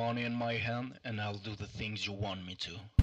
money in my hand and I'll do the things you want me to.